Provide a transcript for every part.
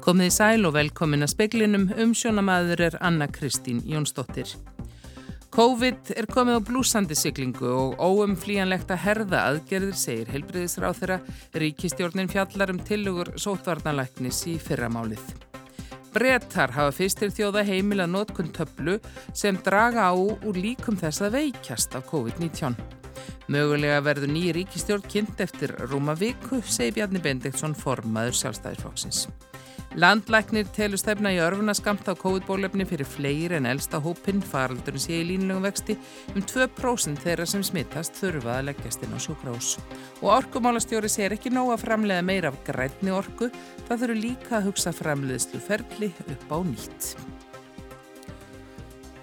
Komið í sæl og velkomin að speklinum um sjónamaður er Anna Kristín Jónsdóttir. COVID er komið á blúsandi siglingu og óumflíjanlegt að herða aðgerðir, segir helbriðisráð þeirra ríkistjórnin fjallar um tilugur sótvarnalæknis í fyrramálið. Brettar hafa fyrstir þjóða heimil að notkun töflu sem draga á úr líkum þess að veikjast af COVID-19. Mögulega verður nýji ríkistjórn kynnt eftir Rúma viku, segi Bjarni Bendiktsson formaður sjálfstæðisflokksins. Landlæknir telur stefna í örfuna skamt á COVID-bólefni fyrir fleiri en elsta hópin faraldurinn sé í línlegum vexti um 2% þeirra sem smittast þurfa að leggjast inn á sjúkrós. Og orkumálastjóri segir ekki nóg að framlega meira af grætni orku, það þurfu líka að hugsa framleiðslu ferli upp á nýtt.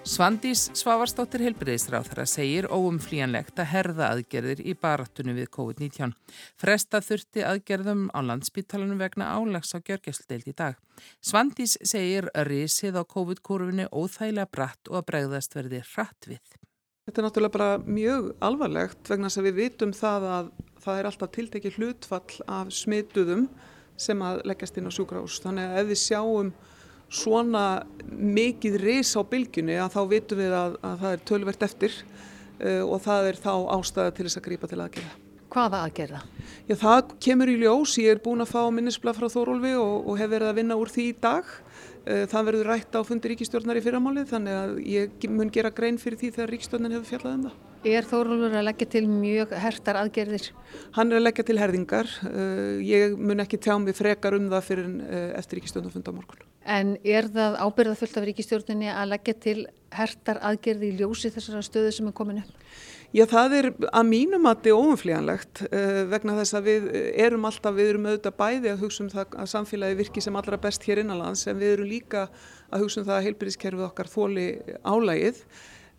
Svandís Svavarsdóttir helbriðisráþara segir óumflíjanlegt að herða aðgerðir í barattunum við COVID-19. Fresta þurfti aðgerðum á landsbítalanum vegna álags á gjörgjastdeild í dag. Svandís segir risið á COVID-kurvinu óþægilega bratt og að bregðast verði hratt við. Þetta er náttúrulega bara mjög alvarlegt vegna þess að við vitum það að það er alltaf tiltekið hlutfall af smituðum sem að leggjast inn á sjúkrahús. Þannig að ef við sjáum svona mikið ris á bylgjunni að þá vitum við að, að það er tölvert eftir uh, og það er þá ástæða til þess að grípa til aðgerða. Hvaða aðgerða? Já, það kemur í ljós. Ég er búin að fá minnisblad frá Þórólfi og, og hef verið að vinna úr því í dag. Uh, það verður rætt á fundi ríkistjórnar í fyrramálið þannig að ég mun gera grein fyrir því þegar ríkistjórnin hefur fjallað um það. Er Þórólfur að leggja til mjög hertar aðgerðir? Hann er að leggja til herðingar. Uh, ég mun ekki tjá mig frekar um það fyrir eftir ríkistjórnarfund á morgun. En er það ábyrðafullt af ríkistjórninni að leggja til hertar aðgerði í ljósi þessara stöðu sem er komin upp? Já, það er að mínum að þetta er óumflíjanlegt uh, vegna þess að við erum alltaf, við erum auðvitað bæði að hugsa um það að samfélagi virki sem allra best hér innanlands en við erum líka að hugsa um það að heilbyrðiskerfið okkar þóli álægið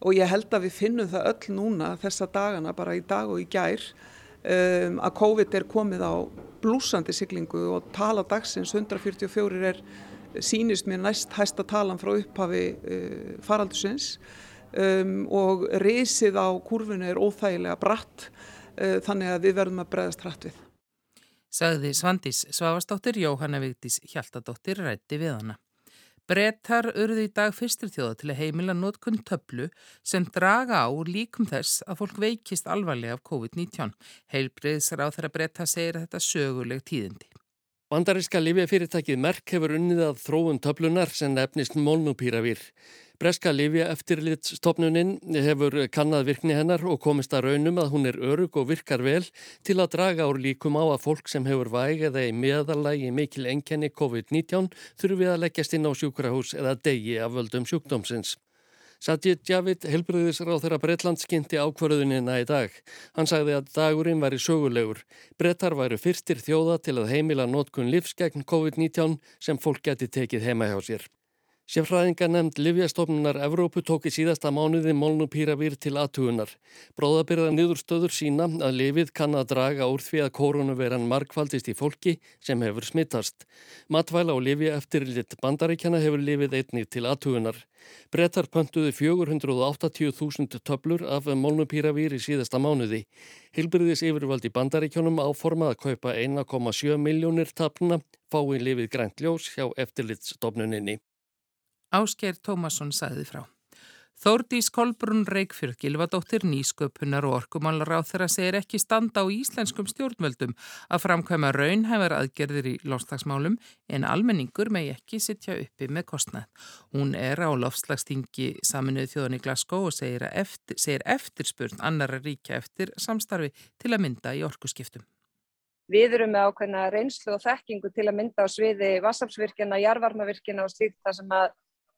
og ég held að við finnum það öll núna þessa dagana bara í dag og í gær um, að COVID er komið á blúsandi siglingu og tala dagsins 144 er sínist mér næst hæsta talan frá upphafi uh, faraldusins um, og risið á kurvinu er óþægilega bratt uh, þannig að við verðum að bregðast hrætt við. Sagði Svandís Svavastóttir, Jóhanna Vigdís Hjaltadóttir rætti við hana. Brettar urði í dag fyrstur þjóða til að heimila nótkunn töflu sem draga á líkum þess að fólk veikist alvarlega af COVID-19. Heilbriðsar á þeirra bretta segir þetta söguleg tíðindi. Bandaríska Livjafyrirtækið Merck hefur unnið að þróun töflunar sem nefnist molnupíravir. Breska Livja eftirlitstofnunin hefur kannad virkni hennar og komist að raunum að hún er örug og virkar vel til að draga úr líkum á að fólk sem hefur væg eða í meðalagi mikil enkenni COVID-19 þurfi að leggjast inn á sjúkrahús eða degi af völdum sjúkdómsins. Sajid Javid, helbriðisráð þeirra Breitland, skynnti ákvarðunina í dag. Hann sagði að dagurinn væri sögulegur. Brettar væru fyrstir þjóða til að heimila nótkun livs gegn COVID-19 sem fólk geti tekið heima hjá sér. Sérfræðinga nefnd Livjastofnunar Evrópu tók í síðasta mánuði molnupíravir til aðtugunar. Bróðabyrða niðurstöður sína að lifið kann að draga úr því að koronaveran markfaldist í fólki sem hefur smittast. Matvæla og Livja eftir lit bandaríkjana hefur lifið einnig til aðtugunar. Brettar pöntuði 480.000 töblur af molnupíravir í síðasta mánuði. Hilbriðis yfirvaldi bandaríkjónum áformað að kaupa 1,7 miljónir tapna fái lifið grænt ljós hjá eftirlitsstofnuninni. Ásker Tómasson sagði frá. Þórdís Kolbrún Reykjörg, Gilvadóttir, nýsköpunar og orkumálar á þeirra segir ekki standa á íslenskum stjórnvöldum að framkvæma raunhæfar aðgerðir í lofslagsmálum en almenningur megi ekki sittja uppi með kostnað. Hún er á lofslagstingi saminuð þjóðan í Glasgow og segir, eftir, segir eftirspurn annara ríkja eftir samstarfi til að mynda í orkuskiptum. Við erum með ákveðna reynslu og þekkingu til að mynda á sviði vassafsvirkjana, jarvarmavirkjana og slíkt það sem að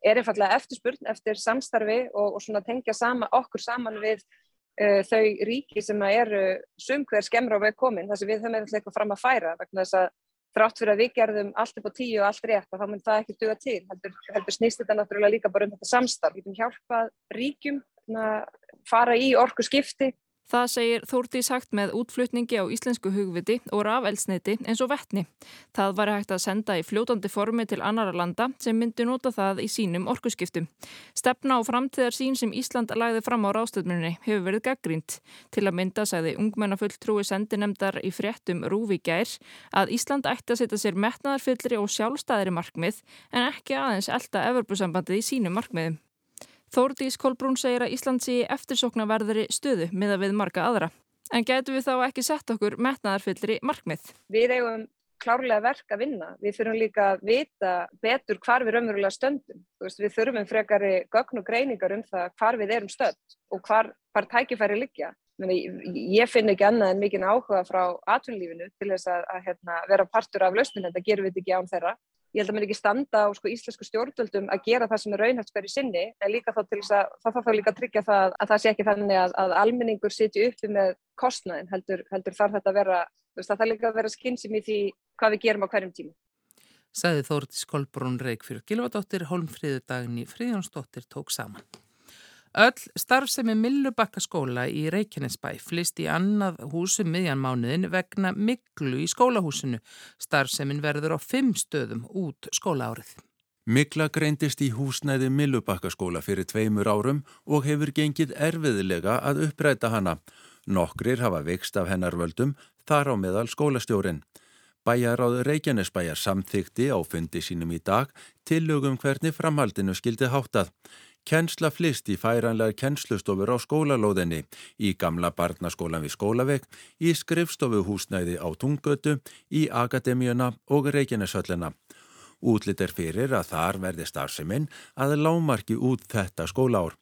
er einfallega eftirspurn eftir samstarfi og, og svona tengja sama, okkur saman við uh, þau ríki sem eru sumkver skemmra á veg komin. Þar sem við höfum eitthvað eitthvað fram að færa vegna þess að þrátt fyrir að við gerðum allt upp á tíu og allt rétt og þá mun það ekki duga til heldur, heldur snýst þetta náttúrulega líka bara um þetta samstarf. Við getum hjálpað ríkjum fara í orku skipti Það segir Þórtís hægt með útflutningi á íslensku hugviti og rafelsneiti eins og vettni. Það var hægt að senda í fljótandi formi til annara landa sem myndi nota það í sínum orkuskiptum. Stefna á framtíðar sín sem Ísland lagði fram á ráðstöðmunni hefur verið gaggrínt. Til að mynda sagði ungmennafulltrúi sendinemdar í fréttum Rúvi Gær að Ísland ætti að setja sér metnaðarfyllri og sjálfstæðri markmið en ekki aðeins elda Evropasambandið í sínum markmiðum. Þórdís Kolbrún segir að Ísland sé eftirsoknaverðari stöðu miða við marga aðra. En getur við þá ekki sett okkur metnaðarfyllri markmið? Við eigum klárlega verk að vinna. Við þurfum líka að vita betur hvar við raunverulega stöndum. Veist, við þurfum frekari gögn og greiningar um það hvar við erum stönd og hvar, hvar tækifæri liggja. Ég finn ekki annað en mikinn áhuga frá atvinnlífinu til þess að, að hérna, vera partur af lausnin. Þetta gerum við ekki án þeirra ég held að mér ekki standa á sko, íslensku stjórnvöldum að gera það sem er raunhægt fyrir sinni en líka þá til þess að það þarf þá líka að tryggja það að það sé ekki þannig að, að almenningur sitju uppi með kostnaðin heldur, heldur þarf þetta að vera það þarf líka að vera skynsum í því hvað við gerum á hverjum tíma. Saði Þórtis Kolbrún Reykjörg Gilvardóttir í Fríðjónsdóttir tók saman. Öll starfsemi Millubakkaskóla í Reykjanesbæ flist í annað húsum miðjanmánuðin vegna miklu í skólahúsinu. Starfsemin verður á fimm stöðum út skólaárið. Mikla greindist í húsnæði Millubakkaskóla fyrir tveimur árum og hefur gengið erfiðilega að uppræta hana. Nokkrir hafa veikst af hennar völdum, þar á meðal skólastjórin. Bæjaráð Reykjanesbæjar samþykti á fundi sínum í dag til lögum hvernig framhaldinu skildi háttað. Kennsla flist í færanlegar kennslustofur á skólalóðinni, í gamla barnaskólan við skólavegg, í skrifstofuhúsnæði á Tungötu, í Akademíuna og Reykjaneshöllina. Útlitt er fyrir að þar verði starfseminn að lámarki út þetta skólaár.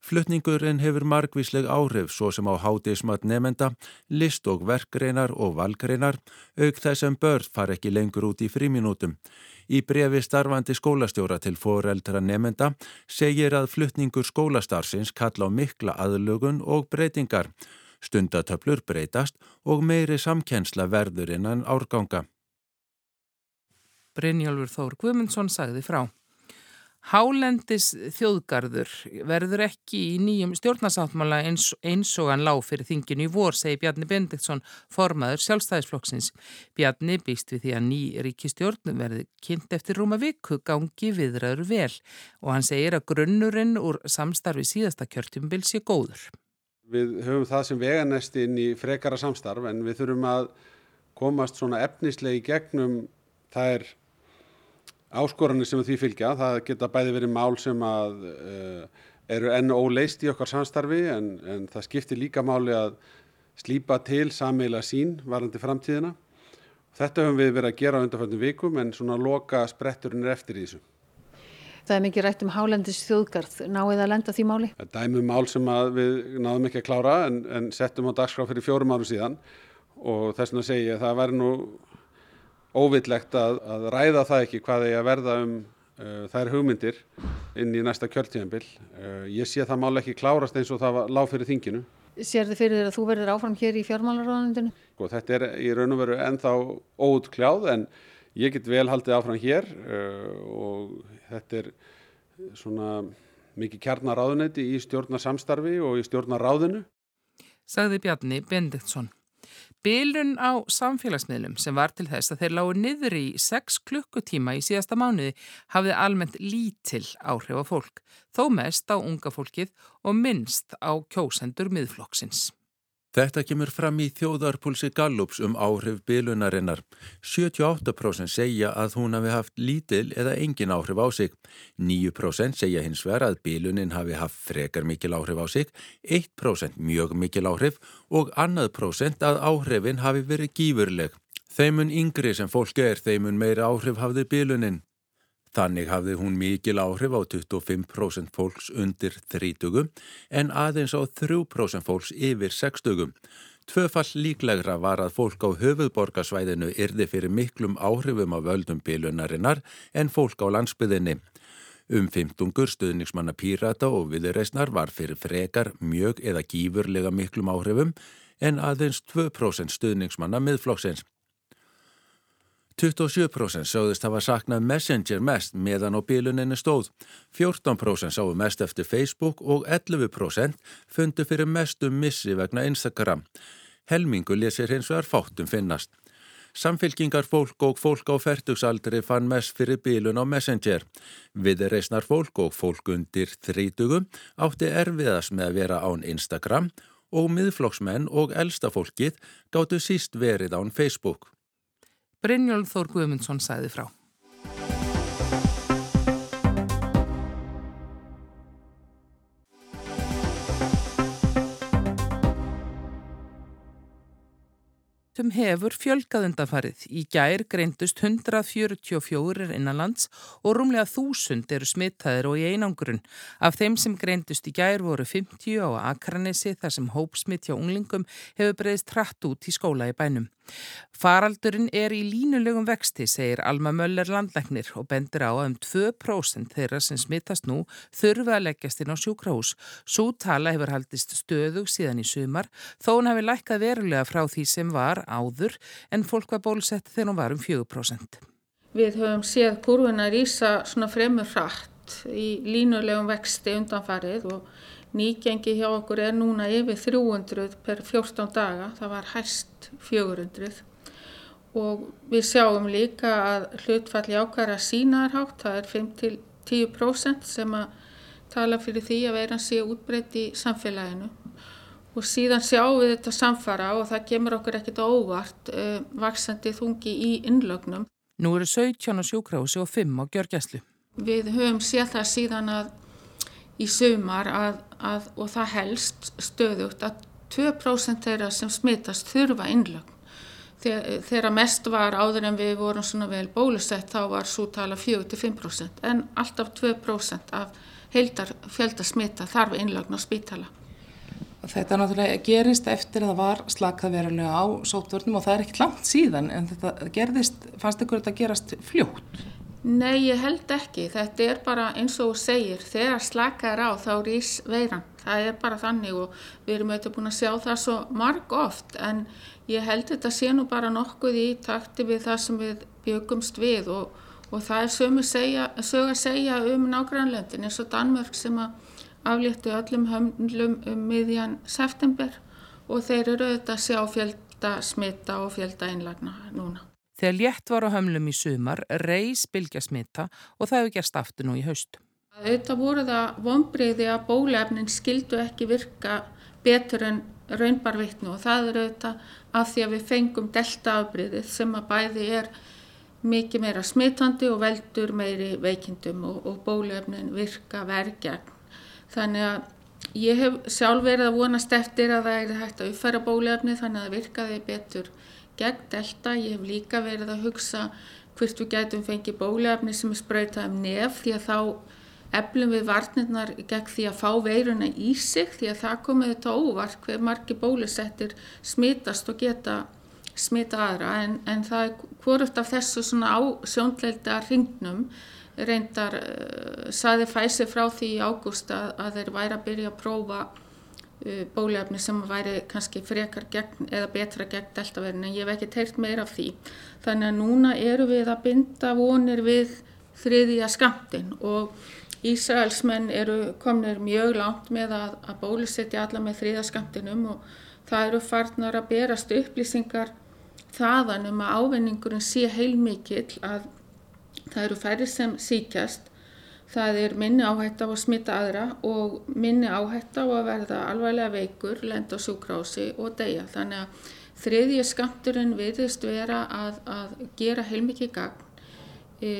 Flutningurinn hefur margvísleg áhrif svo sem á hátismat nefenda, list og verkreinar og valgreinar, auk þess að börn far ekki lengur út í fríminútum. Í brefi starfandi skólastjóra til foreldra nefenda segir að flutningur skólastarsins kalla á mikla aðlugun og breytingar. Stundatöflur breytast og meiri samkensla verður innan árganga. Brynjálfur Þór Guðmundsson sagði frá. Hálendis þjóðgarður verður ekki í nýjum stjórnarsáttmála eins, eins og hann lág fyrir þinginu í vor, segi Bjarni Bendiktsson, formaður sjálfstæðisflokksins. Bjarni býst við því að ný ríkistjórn verði kynnt eftir rúma viku gangi viðræður vel og hann segir að grunnurinn úr samstarfi síðasta kjörtjumbil sé góður. Við höfum það sem veganest inn í frekara samstarf en við þurfum að komast svona efnislegi gegnum þær áskoranir sem því fylgja. Það geta bæði verið mál sem að, uh, eru enn óleist í okkar samstarfi en, en það skiptir líka máli að slýpa til sammeila sín varandi framtíðina. Þetta höfum við verið að gera á undanfjöndum vikum en svona loka spretturinn er eftir í þessu. Það er mikið rætt um hálendis þjóðgarð. Náðu að lenda því máli? Það er dæmum mál sem við náðum ekki að klára en, en settum á dagskrá fyrir fjórum árum síðan og þess vegna segi ég að það væri nú óvillegt að, að ræða það ekki hvað er að verða um uh, þær hugmyndir inn í næsta kjörtíðanbill. Uh, ég sé að það máli ekki klárast eins og það lág fyrir þinginu. Sér þið fyrir þér að þú verður áfram hér í fjármálaráðanundinu? Sko, þetta er í raun og veru ennþá óutkljáð en ég get vel haldið áfram hér uh, og þetta er svona mikið kjarnaráðunetti í stjórnarsamstarfi og í stjórnaráðinu. Sagði Bjarni Bendiktsson. Bilun á samfélagsmiðlum sem var til þess að þeir lágu niður í 6 klukkutíma í síðasta mánuði hafði almennt lítil áhrif á fólk, þó mest á unga fólkið og minnst á kjósendur miðflokksins. Þetta kemur fram í þjóðarpulsi Gallups um áhrif bilunarinnar. 78% segja að hún hafi haft lítil eða engin áhrif á sig. 9% segja hins vegar að bilunin hafi haft frekar mikil áhrif á sig, 1% mjög mikil áhrif og annað prosent að áhrifin hafi verið gífurleg. Þeimun yngri sem fólki er þeimun meira áhrif hafði bilunin. Þannig hafði hún mikil áhrif á 25% fólks undir 30 en aðeins á 3% fólks yfir 60. Tvöfall líklegra var að fólk á höfuðborgarsvæðinu yrði fyrir miklum áhrifum á völdum bilunarinnar en fólk á landsbyðinni. Um 15 stuðningsmanna pírata og viðreysnar var fyrir frekar mjög eða gífurlega miklum áhrifum en aðeins 2% stuðningsmanna miðflokksins. 27% sáðist hafa saknað Messenger mest meðan á bíluninni stóð. 14% sáu mest eftir Facebook og 11% fundu fyrir mestum missi vegna Instagram. Helmingu lesir hins vegar fátum finnast. Samfylkingar fólk og fólk á færtugsaldri fann mest fyrir bílun á Messenger. Viðreisnar fólk og fólk undir þrítugum átti erfiðast með að vera án Instagram og miðflokksmenn og elsta fólkið gáttu síst verið án Facebook. Brynjólf Þór Guðmundsson sæði frá. sem hefur fjölgað undanfarið. Í gær greindust 144 innanlands og rúmlega 1000 eru smittaðir og í einangrun. Af þeim sem greindust í gær voru 50 á Akranesi þar sem hópsmitt hjá unglingum hefur breyðist trætt út í skóla í bænum. Faraldurinn er í línulegum vexti, segir Alma Möller landlegnir og bendir á að um 2% þeirra sem smittast nú þurfa að leggjast inn á sjúkrahús. Svo tala hefur haldist stöðug síðan í sumar þó hún hefur lækkað verulega frá því sem var áður en fólk var bólusett þegar hún var um 4%. Við höfum séð kurvuna rýsa svona fremur hratt í línulegum vexti undanfarið og Nýgengi hjá okkur er núna yfir 300 per 14 daga, það var hæst 400 og við sjáum líka að hlutfalli ákværa sínaðarhátt, það er 5-10% sem að tala fyrir því að veiran sé útbreytt í samfélaginu og síðan sjáum við þetta samfara og það gemur okkur ekkert óvart uh, vaksandi þungi í innlögnum. Nú eru 17 á sjúkrási og 5 á gjörgjæslu. Við höfum séð það síðan að í sumar að, að, og það helst stöðugt að 2% þeirra sem smittast þurfa innlögn. Þegar mest var áður en við vorum svona vel bólusett þá var svo tala 4-5% en alltaf 2% af heildar fjölda smitta þarf innlögn á spítala. Þetta náttúrulega gerist eftir að það var slakað verulega á sótvörnum og það er ekkert langt síðan en þetta gerðist, fannst ykkur þetta gerast fljótt? Nei, ég held ekki. Þetta er bara eins og þú segir, þegar slakað er á þá rýs veiran. Það er bara þannig og við erum auðvitað búin að sjá það svo marg oft en ég held þetta sé nú bara nokkuð í takti við það sem við byggumst við og, og það er sög að segja um nágrannlöndin eins og Danmörk sem að afléttu öllum hömlum um miðjan september og þeir eru auðvitað að sjá fjölda smitta og fjölda einlagna núna. Þegar létt var á hömlum í sumar, reys bylgja smita og það hefur gerst aftur nú í haust. Þetta voru það vonbreyði að bólefnin skildu ekki virka betur en raunbarvittnu og það eru þetta af því að við fengum deltaafbríðið sem að bæði er mikið meira smitandi og veldur meiri veikindum og, og bólefnin virka verkjagn. Þannig að ég hef sjálf verið að vonast eftir að það er hægt að uppfæra bólefni þannig að það virkaði betur gegn delta. Ég hef líka verið að hugsa hvort við getum fengið bólefni sem er spröytað um nef því að þá eflum við varnirnar gegn því að fá veiruna í sig því að það komið þetta óvart hver margi bólusettir smitast og geta smita aðra en, en það er hvort af þessu svona á sjónleilda hringnum reyndar uh, saði fæsi frá því í ágúst að, að þeir væri að byrja að prófa bólefni sem væri kannski frekar gegn eða betra gegn deltaverðin en ég hef ekki teirt meira af því. Þannig að núna eru við að binda vonir við þriðja skamtin og Ísraelsmenn eru komnir mjög langt með að, að bólusetja alla með þriðja skamtinum og það eru farnar að berast upplýsingar þaðan um að ávinningurinn sé heilmikill að það eru færri sem síkjast Það er minni áhætt á að smita aðra og minni áhætt á að verða alvarlega veikur, lenda á sjúkrási og deyja. Þannig að þriðji skamturinn viðist vera að, að gera heilmikið gagn. E,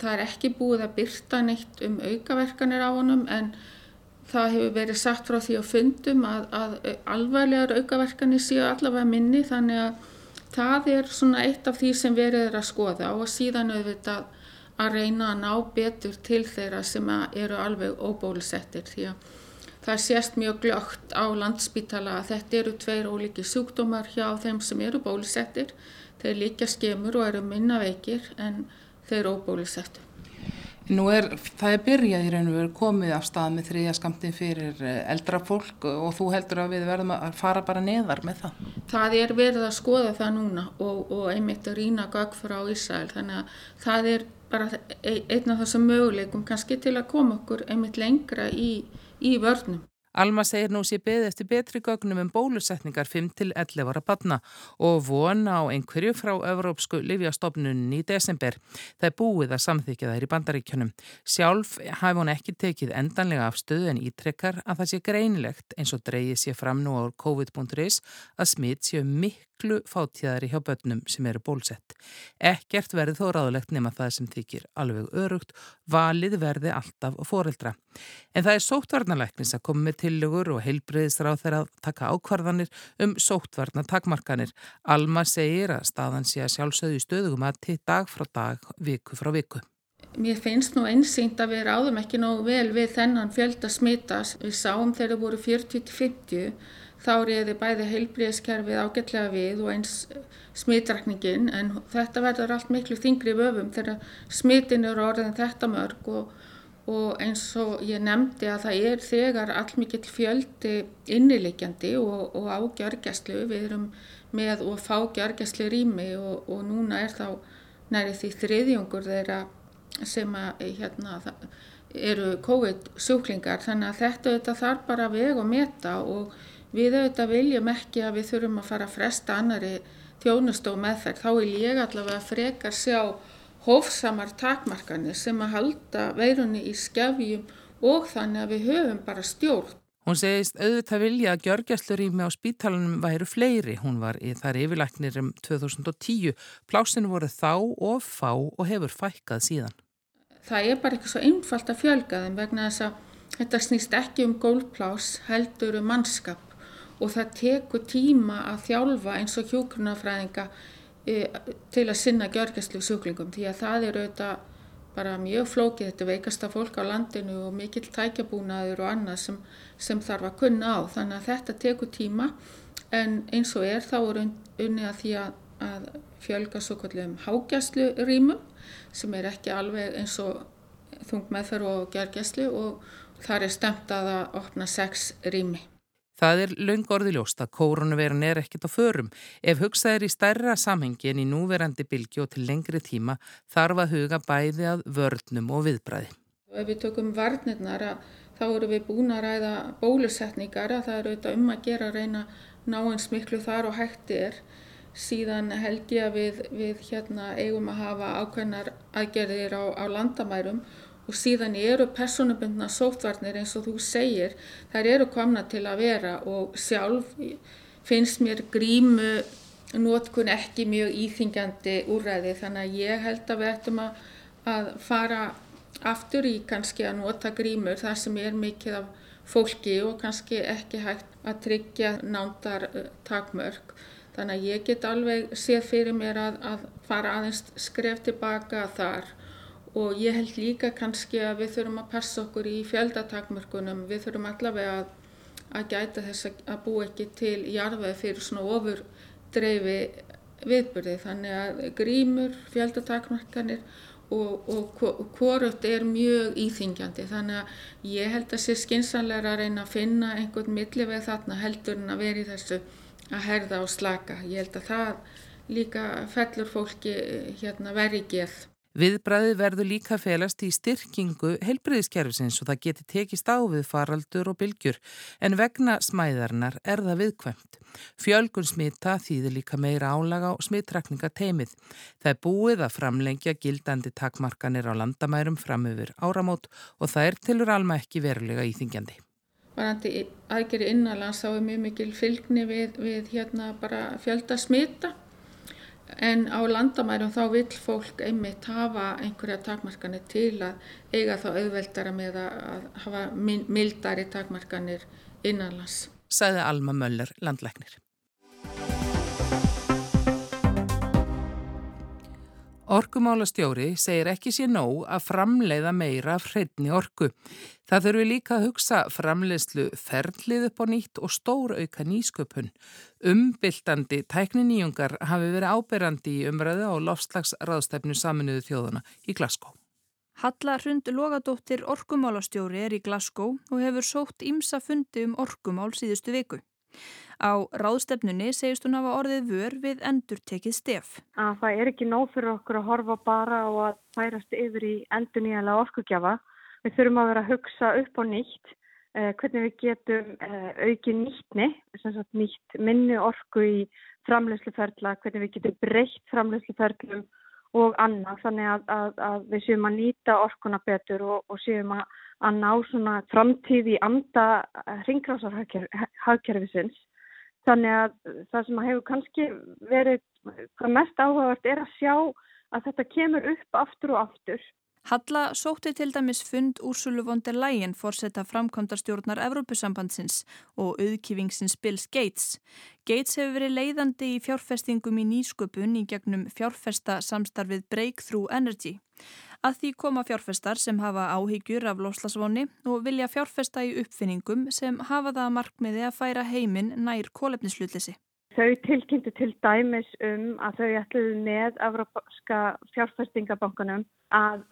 það er ekki búið að byrta neitt um aukaverkanir á honum en það hefur verið sagt frá því á fundum að, að alvarlegar aukaverkanir séu allavega minni þannig að það er svona eitt af því sem verið er að skoða og síðan auðvitað að reyna að ná betur til þeirra sem eru alveg óbólusettir því að það sést mjög glögt á landspítala að þetta eru tveir ólíki sjúkdómar hjá þeim sem eru bólusettir. Þeir líka skemur og eru minna veikir en þeir óbólusettur. Nú er, það er byrjað í raun og veru komið af stað með þriðja skamtin fyrir eh, eldra fólk og þú heldur að við verðum að fara bara neðar með það? Það er verið að skoða það núna og, og einmitt að rýna gögg frá Ísæl þannig að það er bara einn af þessum möguleikum kannski til að koma okkur einmitt lengra í, í vörnum. Alma segir nú sé beði eftir betri gögnum um bólusetningar 5-11 ára batna og vona á einhverju frá Evrópsku Livjastofnunni í desember. Það er búið að samþykja þær í bandaríkjunum. Sjálf hafi hún ekki tekið endanlega af stöðu en ítrekkar að það sé greinilegt eins og dreyið sé fram nú á COVID.is að smitt séu miklu fátíðari hjá börnum sem eru bólsett. Ekkert verði þó ráðlegt nema það sem þykir alveg örugt, valið verði alltaf foreldra. En það er sóttvarnalæknis að koma með tillegur og heilbreyðisráð þeirra að taka ákvarðanir um sóttvarna takmarkanir. Alma segir að staðan sé að sjálfsögðu stöðugum að til dag frá dag, viku frá viku. Mér finnst nú einsýnt að við ráðum ekki nógu vel við þennan fjölda smittas. Við sáum þegar það voru 40-50 þá reyði bæði heilbreyðiskerfið ágætlega við og eins smittrakningin en þetta verður allt miklu þingri vöfum þegar smittin eru orðin þetta mörg og og eins og ég nefndi að það er þegar allmikill fjöldi innilegjandi og, og á gjörgjastlu, við erum með og fá gjörgjastlu rými og, og núna er þá næri því þriðjungur þeirra sem að, hérna, eru COVID sjúklingar. Þannig að þetta auðvitað þarf bara veg og meta og við auðvitað viljum ekki að við þurfum að fara að fresta annari þjónust og meðferð, þá vil ég allavega frekar sjá hófsamar takmarkanir sem að halda veirunni í skefjum og þannig að við höfum bara stjórn. Hún segist auðvitað vilja að gjörgjastlurými á spítalunum væru fleiri. Hún var í þar yfirlæknir um 2010. Plásinu voru þá og fá og hefur fækkað síðan. Það er bara ekki svo einfalt að fjölga þeim vegna þess að þetta snýst ekki um gólplás heldur um mannskap og það tekur tíma að þjálfa eins og hjókrunafræðinga til að sinna gjörgæslu sjúklingum því að það er auðvitað bara mjög flókið þetta veikasta fólk á landinu og mikill tækjabúnaður og annað sem, sem þarf að kunna á þannig að þetta tekur tíma en eins og er þá er unni að því að, að fjölga svo kallum hágæslu rýmum sem er ekki alveg eins og þung meðferð og gjörgæslu og þar er stemt að að opna sex rými. Það er laung orðiljóst að kórunveran er ekkit á förum. Ef hugsað er í stærra samhengi en í núverandi bylgi og til lengri tíma þarf að huga bæði að vörnum og viðbræði. Ef við tökum varnirnar þá eru við búin að ræða bólusetningar að það eru auðvitað um að gera að reyna náins miklu þar og hætti er. Síðan held ég að við, við hérna, eigum að hafa ákveðnar aðgerðir á, á landamærum og síðan eru personubundna sótvarnir eins og þú segir, þær eru komna til að vera og sjálf finnst mér grímu nótkun ekki mjög íþingjandi úræði þannig að ég held að við ættum að, að fara aftur í kannski að nota grímur þar sem er mikið af fólki og kannski ekki hægt að tryggja nándar uh, takmörk. Þannig að ég get alveg séð fyrir mér að, að fara aðeins skref tilbaka þar og ég held líka kannski að við þurfum að passa okkur í fjöldatakmörkunum, við þurfum allavega að, að gæta þess að bú ekki til jarðveð fyrir svona ofur dreifi viðbyrði þannig að grímur, fjöldatakmörkanir og, og hvorugt er mjög íþingjandi þannig að ég held að sé skinsanlega að reyna að finna einhvern milliveg þarna heldur en að veri þessu að herða og slaka. Ég held að það líka fellur fólki hérna veri geð. Viðbræði verður líka felast í styrkingu helbriðiskerfisins og það geti tekist á við faraldur og bylgjur en vegna smæðarnar er það viðkvæmt. Fjölgun smita þýðir líka meira álaga og smittrakninga teimið. Það er búið að framlengja gildandi takmarkanir á landamærum fram yfir áramót og það er tilur alma ekki verulega íþingjandi. Varandi aðgeri innanlands þá er mjög mikil fylgni við, við hérna bara fjölda smita en á landamærum þá vil fólk einmitt hafa einhverja takmarkanir til að eiga þá auðveldara með að hafa mildari takmarkanir innanlands. Sæði Alma Möller, landlæknir. Orkumálastjóri segir ekki sér nóg að framleiða meira hreitni orku. Það þurfi líka að hugsa framleiðslu ferlið upp á nýtt og stór auka nýsköpun. Umbyltandi tækniníjungar hafi verið áberandi í umræðu á lofslagsraðstæfnu saminuðu þjóðana í Glasgow. Halla Hrund Logadóttir orkumálastjóri er í Glasgow og hefur sótt ímsa fundi um orkumál síðustu viku. Á ráðstefnunni segist hún hafa orðið vör við endur tekið stef. Að það er ekki nóg fyrir okkur að horfa bara og að færast yfir í endur nýjanlega orkugjafa. Við þurfum að vera að hugsa upp og nýtt eh, hvernig við getum eh, aukið nýttni, nýtt minni orku í framlegsluferðla, hvernig við getum breytt framlegsluferðlum og annað þannig að, að, að við séum að nýta orkuna betur og, og séum að, að ná svona framtíð í anda hringgrásarhagkerfisins. Þannig að það sem hefur kannski verið hvað mest áhugavert er að sjá að þetta kemur upp aftur og aftur Halla sótti til dæmis fund Úrsulu von der Leyen fórsetta framkvæmdarstjórnar Evrópusambandsins og auðkifingsins Bills Gates. Gates hefur verið leiðandi í fjárfestingum í nýsköpun í gegnum fjárfesta samstarfið Breakthrough Energy. Að því koma fjárfestar sem hafa áhyggjur af loslasvonni og vilja fjárfesta í uppfinningum sem hafa það markmiði að færa heiminn nær kólefnislutlisi. Þau tilkynntu til dæmis um að þau ætluðu með Evrópska fjárfestingabankunum að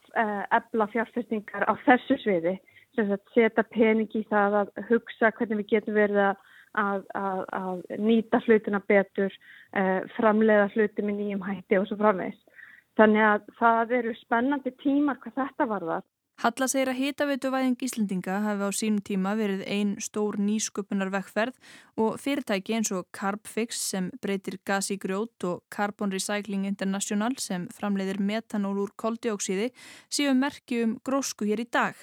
ebla fjárfestingar á þessu sviði, sem setja pening í það að hugsa hvernig við getum verið að, að, að nýta hlutina betur, uh, framleiða hluti með nýjum hætti og svo framvegs. Þannig að það eru spennandi tímar hvað þetta varðar. Halla segir að hitaveituvæðing Íslendinga hafi á sínum tíma verið einn stór nýsköpunar vekkferð og fyrirtæki eins og Carbfix sem breytir gas í grjót og Carbon Recycling International sem framleiðir metanól úr koldioksíði séu merki um grósku hér í dag.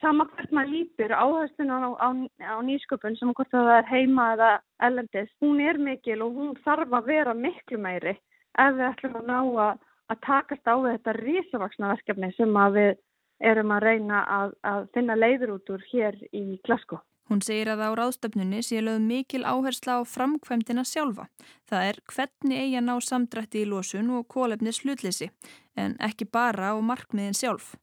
Sama hvert maður lípir áherslun á, á, á nýsköpun sem hvort það er heima eða ellendis, hún er mikil og hún þarf að vera miklu meiri ef við ætlum að ná að, að takast á þetta risavaksna verkefni sem að við erum að reyna að, að finna leiður út úr hér í Glasgow. Hún segir að á ráðstöfnunni sé lögð mikil áhersla á framkvæmdina sjálfa. Það er hvernig eigi að ná samdrætti í losun og kólefnis hlutleysi, en ekki bara á markmiðin sjálf.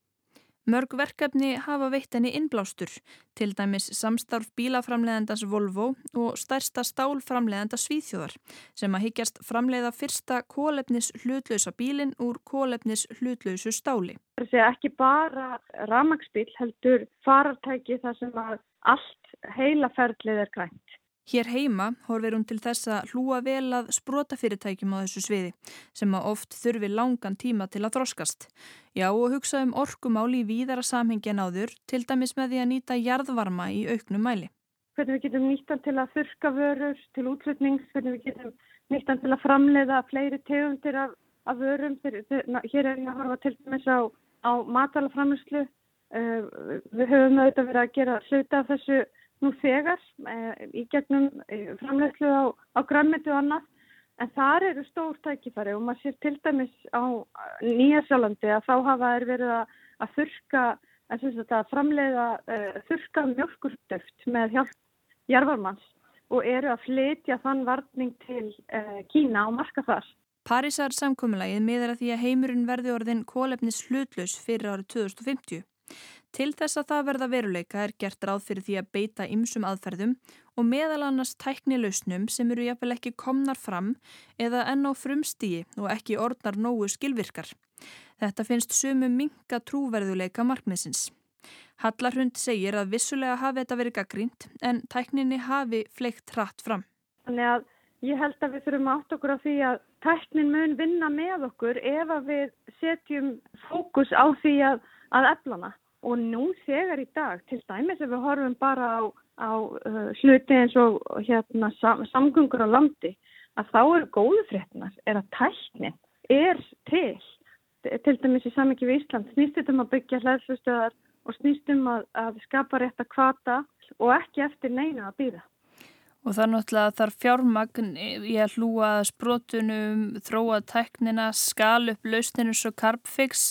Mörg verkefni hafa veitt henni innblástur, til dæmis samstarf bílaframleðandans Volvo og stærsta stálframleðanda Svíþjóðar sem að higgjast framleiða fyrsta kólefnis hlutlausa bílin úr kólefnis hlutlausu stáli. Það sé ekki bara ramagsbíl heldur farartæki þar sem að allt heilaferðlið er grænt. Hér heima horfir hún til þess að hlúa vel að sprótafyrirtækjum á þessu sviði sem að oft þurfi langan tíma til að þroskast. Já og hugsa um orkumáli í víðara samhengjan áður til dæmis með því að nýta jarðvarma í auknum mæli. Hvernig við getum nýttan til að þurka vörur til útflutnings, hvernig við getum nýttan til að framleiða fleiri tegundir af, af vörum. Hér er ég að horfa til dæmis á, á matalaframlöslu. Uh, við höfum auðvitað verið að gera hluta af þessu nú þegar e, í gegnum e, framlegslu á, á græmiti og annað en þar eru stór tækifæri og maður sér til dæmis á Nýjasjálandi að þá hafa þeir verið að, að þurka að framleiða e, þurka mjölkurstöft með hjálp jarvarmanns og eru að flytja þann varning til Kína og marka þar. Parísar samkominnlægið miðar að því að heimurinn verði orðin kólefnis hlutlaus fyrir árið 2050. Til þess að það verða veruleika er gert ráð fyrir því að beita ymsum aðferðum og meðal annars tækni lausnum sem eru jafnvel ekki komnar fram eða enn á frumstígi og ekki orðnar nógu skilvirkar. Þetta finnst sumu minga trúverðuleika markmiðsins. Hallarhund segir að vissulega hafi þetta verið gaggrínt en tækninni hafi fleikt hratt fram. Þannig að ég held að við þurfum átt okkur á því að tæknin mun vinna með okkur ef að við setjum fókus á því að, að eflana og nú þegar í dag, til dæmis ef við horfum bara á, á uh, hluti eins og hérna, sam, samgöngur á landi, að þá eru góðu fréttinar, er að tæknin er til, til dæmis í samingi við Ísland, snýstum að byggja hlæðslustöðar og snýstum að, að skapa rétt að kvata og ekki eftir neina að býða. Og það er náttúrulega þarf fjármagn í að hlúa sprótunum, þróa tæknina, skal upp lausninu svo Carbfix.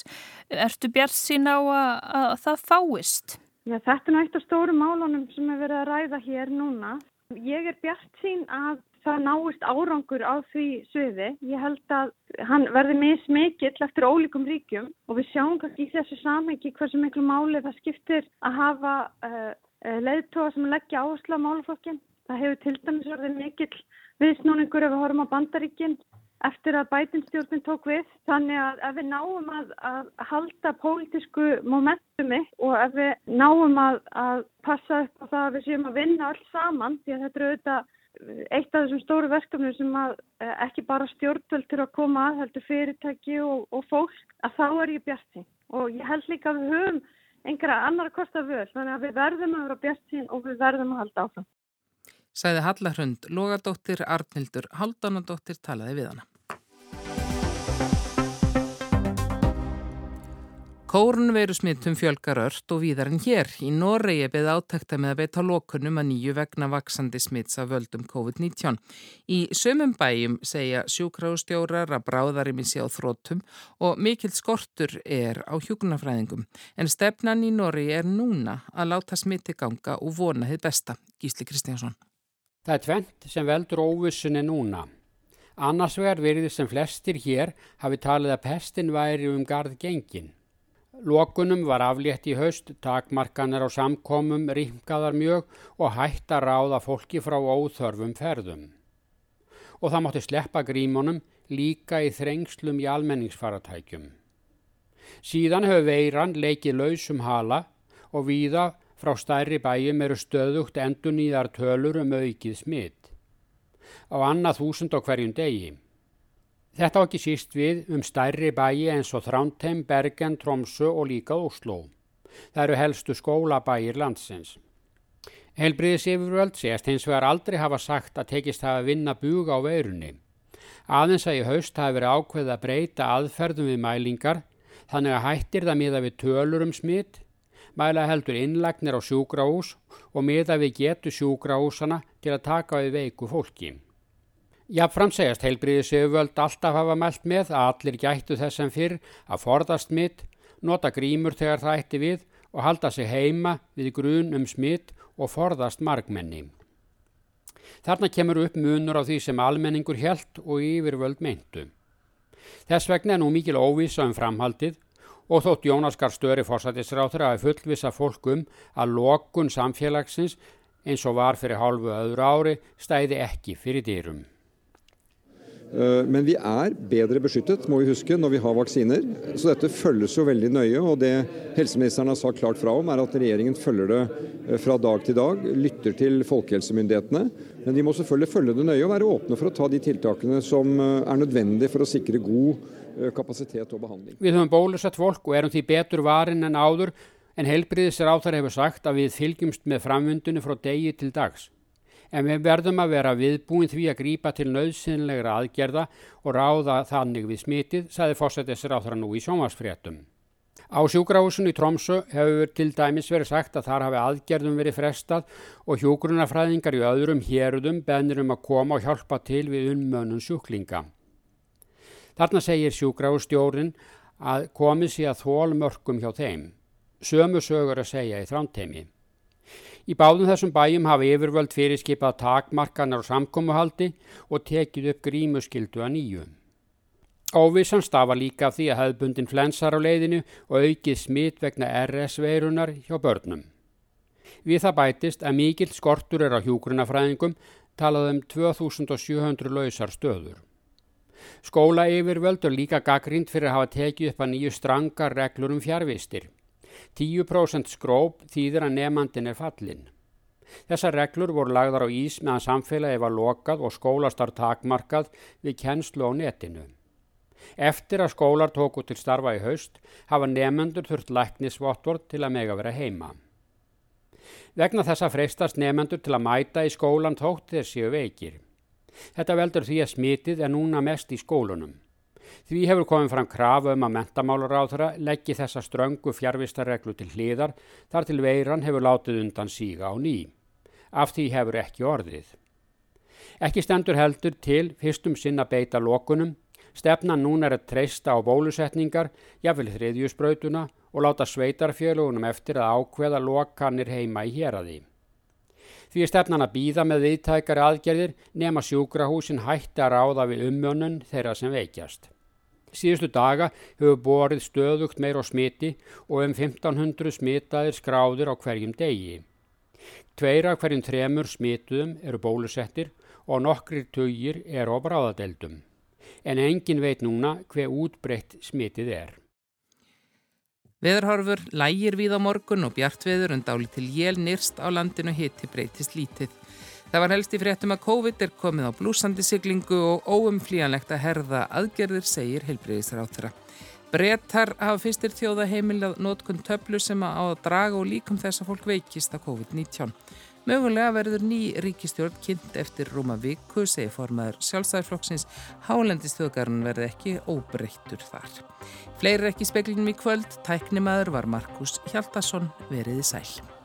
Ertu bjart sín á að, að það fáist? Já, þetta er náttúrulega stóru málunum sem er verið að ræða hér núna. Ég er bjart sín að það náist árangur á því sviði. Ég held að hann verði mismikill eftir ólíkum ríkjum og við sjáum kannski í þessu samhengi hversu miklu máli það skiptir að hafa uh, leiðtóa sem leggja áherslu á máluflokkinn. Það hefur til dæmis verið mikill viðsnúningur ef við horfum á bandaríkinn eftir að bætinstjórnin tók við. Þannig að ef við náum að, að halda pólitísku momentumi og ef við náum að, að passa upp á það að við séum að vinna alls saman, því að þetta eru auðvitað eitt af þessum stóru verkefnum sem að eh, ekki bara stjórnvöld til að koma að heldur fyrirtæki og, og fólk, að þá er ég bjart sín og ég held líka að við höfum einhverja annar kosta völd, þannig að við verðum að vera bjart sín og við verðum að halda áfram. Sæði Hallahrund, Lógadóttir, Arnildur, Haldanadóttir talaði við hana. Kórnveru smittum fjölgar ört og víðar en hér. Í Noregi beði átækta með að beita lókunum að nýju vegna vaksandi smits af völdum COVID-19. Í sömum bæjum segja sjúkrástjórar að bráðarimi sé á þróttum og mikill skortur er á hjúkunafræðingum. En stefnan í Noregi er núna að láta smitti ganga og vona þið besta. Gísli Kristjánsson. Það er tvent sem veldur óvissunni núna. Annars vegar verið sem flestir hér hafi talið að pestin væri um gard gengin. Lokunum var aflétt í haust, takmarkanir á samkomum rýmkaðar mjög og hætt að ráða fólki frá óþörfum ferðum. Og það mátti sleppa grímunum líka í þrengslum í almenningsfaratækjum. Síðan hefur veiran leikið lausum hala og víða frá stærri bæjum eru stöðugt endun í þar tölur um aukið smitt. Á annað þúsund á hverjum degi. Þetta á ekki síst við um stærri bæi eins og Þrántem, Bergen, Tromsö og líka Oslo. Það eru helstu skólabæir landsins. Helbriðis yfirvöld sést hins vegar aldrei hafa sagt að tekist hafa vinna búga á veirunni. Aðeins að í haust hafi verið ákveð að breyta aðferðum við mælingar þannig að hættir það miða við tölur um smitt, mæla heldur innlagnir á sjúgraús og miða við getu sjúgraúsana til að taka við veiku fólki. Jáfnfram segjast heilbriðisöfuvöld alltaf hafa mælt með að allir gættu þess sem fyrr að forðast smitt, nota grímur þegar það ætti við og halda sig heima við grun um smitt og forðast margmenni. Þarna kemur upp munur á því sem almenningur helt og yfirvöld meintu. Þess vegna er nú mikil óvisa um framhaldið og þótt Jónaskar störi fórsættisráþur að fullvisa fólkum að lokun samfélagsins eins og var fyrir hálfu öðru ári stæði ekki fyrir dýrum. Eh, men vi er bedre beskyttet, må vi huske, når vi har vaksiner. Så dette følges jo veldig nøye. Og det helseministeren har sagt klart fra om, er at regjeringen følger det eh, fra dag til dag. Lytter til folkehelsemyndighetene. Men de må selvfølgelig følge det nøye og være åpne for å ta de tiltakene som eh, er nødvendige for å sikre god kapasitet og behandling. Við höfum bólusett fólk og erum því betur varin en áður en helbriðisir áþar hefur sagt að við fylgjumst með framvöndunni frá degi til dags en við verðum að vera viðbúin því að grípa til nöðsynlegra aðgerða og ráða þannig við smitið, saði þar nú í sjónvarsfréttum. Á sjúkrahúsun í Tromsö hefur til dæmis verið sagt að þar hafi aðgerðum verið frestað og hjógrunafræðingar í öðrum hérudum bennir um að koma og hjálpa til við ummönun sjúklinga. Þarna segir sjúkrahússtjórin að komið sér að þólmörkum hjá þeim. Sömu sögur að segja í þrántemi. Í báðum þessum bæjum hafa yfirvöld fyrirskipað takmarkanar og samkómuhaldi og tekið upp grímuskyldu að nýju. Óvissan stafa líka af því að hefðbundin flensar á leiðinu og aukið smitt vegna RS-veirunar hjá börnum. Við það bætist að mikill skortur er á hjúgrunafræðingum talað um 2700 lausar stöður. Skóla yfirvöldur líka gaggrind fyrir að hafa tekið upp að nýju strangar reglur um fjárvistir. 10% skróp þýðir að nefnandin er fallin. Þessar reglur voru lagðar á ís meðan samfélagi var lokað og skólastar takmarkað við kennslu á netinu. Eftir að skólar tóku til starfa í haust hafa nefnendur þurft læknisvottvort til að mega vera heima. Vegna þessa freistast nefnendur til að mæta í skólan þótt þeir séu veikir. Þetta veldur því að smitið er núna mest í skólunum. Því hefur komið fram krafa um að mentamálaráðra leggji þessa ströngu fjárvistarreglu til hliðar þar til veiran hefur látið undan síga á ný. Af því hefur ekki orðið. Ekki stendur heldur til fyrstum sinna beita lokunum, stefnan núna er að treysta á bólusetningar, jafnvel þriðjusbrautuna og láta sveitarfjölugunum eftir að ákveða lokanir heima í héradi. Því er stefnan að býða með viðtækari aðgerðir nema sjúkrahúsin hætti að ráða við ummjónun þeirra sem veikjast. Síðustu daga hefur borið stöðugt meir á smiti og um 1500 smitaðir skráðir á hverjum degi. Tveira hverjum tremur smituðum eru bólusettir og nokkrir tugir eru á bráðadeldum. En engin veit núna hver útbreytt smitið er. Veðurhorfur lægir við á morgun og bjartveður und áli til jél nýrst á landinu hitti breytist lítið. Það var helst í fréttum að COVID er komið á blúsandi siglingu og óumflíjanlegt að herða aðgerðir, segir heilbreyðisráþra. Brettar hafa fyrstir þjóða heimilað nótkun töflu sem á að draga og líkum þess að fólk veikist að COVID-19. Mögulega verður ný ríkistjórn kynnt eftir rúma viku, segir formaður sjálfstæðarflokksins, hálendistjóðgarinn verði ekki óbreyttur þar. Fleiri ekki speklinum í kvöld, tæknimaður var Markus Hjaldarsson veriði sæl.